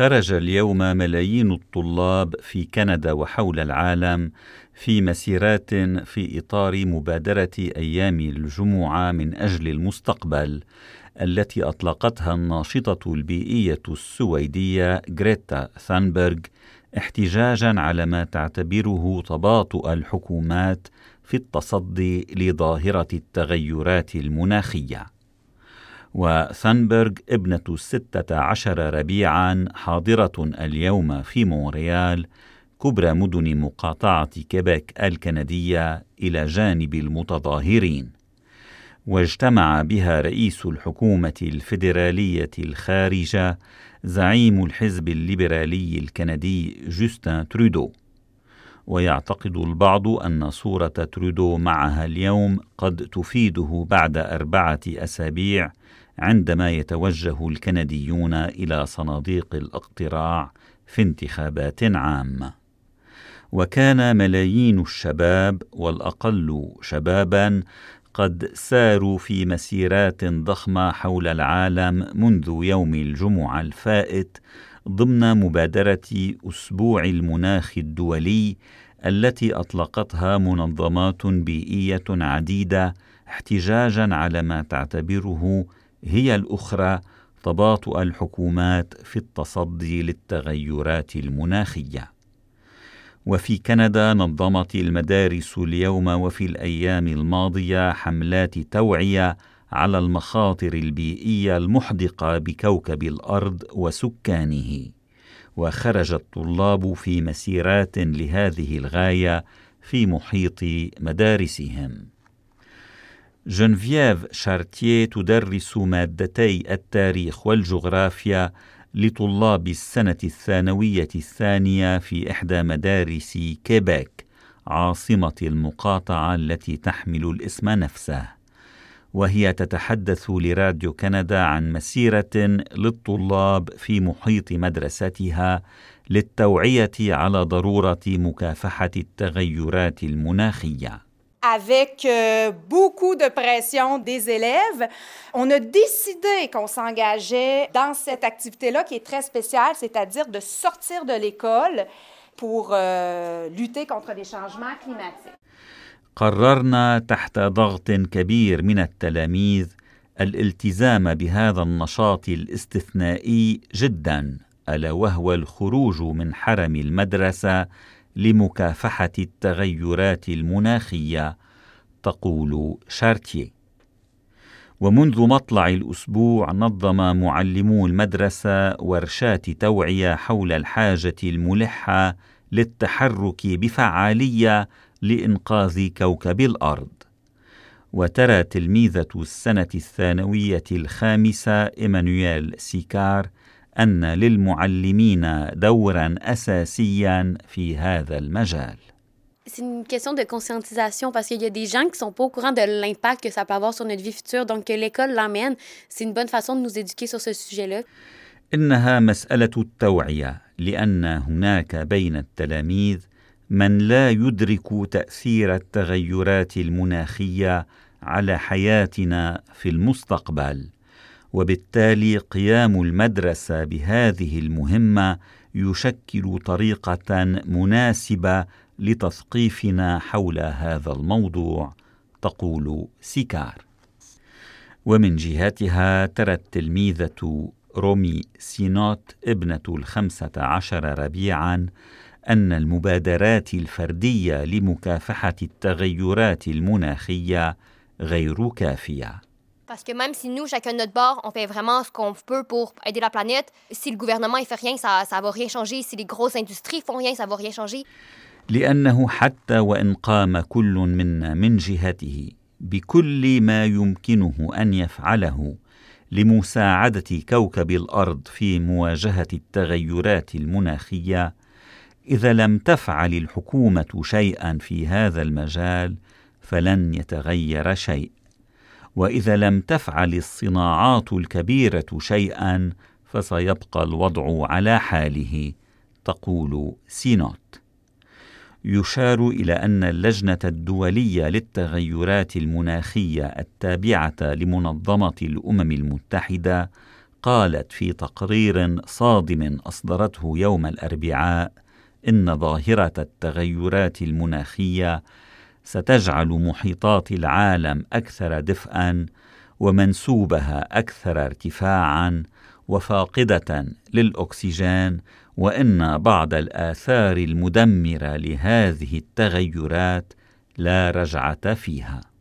خرج اليوم ملايين الطلاب في كندا وحول العالم في مسيرات في إطار مبادرة أيام الجمعة من أجل المستقبل التي أطلقتها الناشطة البيئية السويدية غريتا ثانبرغ احتجاجا على ما تعتبره تباطؤ الحكومات في التصدي لظاهرة التغيرات المناخية. وثونبرغ ابنة الستة عشر ربيعا حاضرة اليوم في مونريال كبرى مدن مقاطعة كيبك الكندية إلى جانب المتظاهرين. واجتمع بها رئيس الحكومة الفيدرالية الخارجة زعيم الحزب الليبرالي الكندي جوستن ترودو. ويعتقد البعض أن صورة ترودو معها اليوم قد تفيده بعد أربعة أسابيع عندما يتوجه الكنديون إلى صناديق الاقتراع في انتخابات عامة وكان ملايين الشباب والأقل شبابا قد ساروا في مسيرات ضخمة حول العالم منذ يوم الجمعة الفائت ضمن مبادرة أسبوع المناخ الدولي التي أطلقتها منظمات بيئية عديدة احتجاجا على ما تعتبره هي الأخرى تباطؤ الحكومات في التصدي للتغيرات المناخية. وفي كندا نظمت المدارس اليوم وفي الأيام الماضية حملات توعية على المخاطر البيئية المحدقة بكوكب الأرض وسكانه. وخرج الطلاب في مسيرات لهذه الغاية في محيط مدارسهم. جنفييف شارتيه تدرس مادتي التاريخ والجغرافيا لطلاب السنة الثانوية الثانية في إحدى مدارس كيبيك عاصمة المقاطعة التي تحمل الاسم نفسه. وهي تتحدث لراديو كندا عن مسيرة للطلاب في محيط مدرستها للتوعية على ضرورة مكافحة التغيرات المناخية. avec euh, beaucoup de pression des élèves, on a décidé qu'on s'engageait dans cette activité-là qui est très spéciale, c'est-à-dire de sortir de l'école pour euh, lutter contre les changements climatiques. قررنا تحت ضغط كبير من التلاميذ الالتزام بهذا النشاط الاستثنائي جدا ألا وهو الخروج من حرم المدرسة لمكافحة التغيرات المناخية تقول شارتيه ومنذ مطلع الأسبوع نظم معلمو المدرسة ورشات توعية حول الحاجة الملحة للتحرك بفعالية لإنقاذ كوكب الأرض وترى تلميذة السنة الثانوية الخامسة إيمانويل سيكار أن للمعلمين دورا أساسيا في هذا المجال. C'est une question de conscientisation parce qu'il y a des gens qui sont pas au courant de l'impact que ça peut avoir sur notre vie future. Donc, que l'école l'emmène, c'est une bonne façon de nous éduquer sur ce sujet-là. إنها مسألة التوعية لأن هناك بين التلاميذ من لا يدرك تأثير التغيرات المناخية على حياتنا في المستقبل. وبالتالي قيام المدرسة بهذه المهمة يشكل طريقة مناسبة لتثقيفنا حول هذا الموضوع تقول سيكار ومن جهتها ترى التلميذة رومي سينوت ابنة الخمسة عشر ربيعا أن المبادرات الفردية لمكافحة التغيرات المناخية غير كافية Parce que même si nous, chacun de notre bord, on fait vraiment ce qu'on peut pour aider la planète, si le gouvernement ne fait rien, ça ne va rien changer. Si les grosses industries font rien, ça ne va rien changer. لأنه حتى وإن قام كل منا من جهته بكل ما يمكنه أن يفعله لمساعدة كوكب الأرض في مواجهة التغيرات المناخية إذا لم تفعل الحكومة شيئا في هذا المجال فلن يتغير شيء. وإذا لم تفعل الصناعات الكبيرة شيئا فسيبقى الوضع على حاله تقول سينوت. يشار إلى أن اللجنة الدولية للتغيرات المناخية التابعة لمنظمة الأمم المتحدة قالت في تقرير صادم أصدرته يوم الأربعاء إن ظاهرة التغيرات المناخية ستجعل محيطات العالم أكثر دفئا ومنسوبها أكثر ارتفاعا وفاقدة للأكسجين وإن بعض الآثار المدمرة لهذه التغيرات لا رجعة فيها.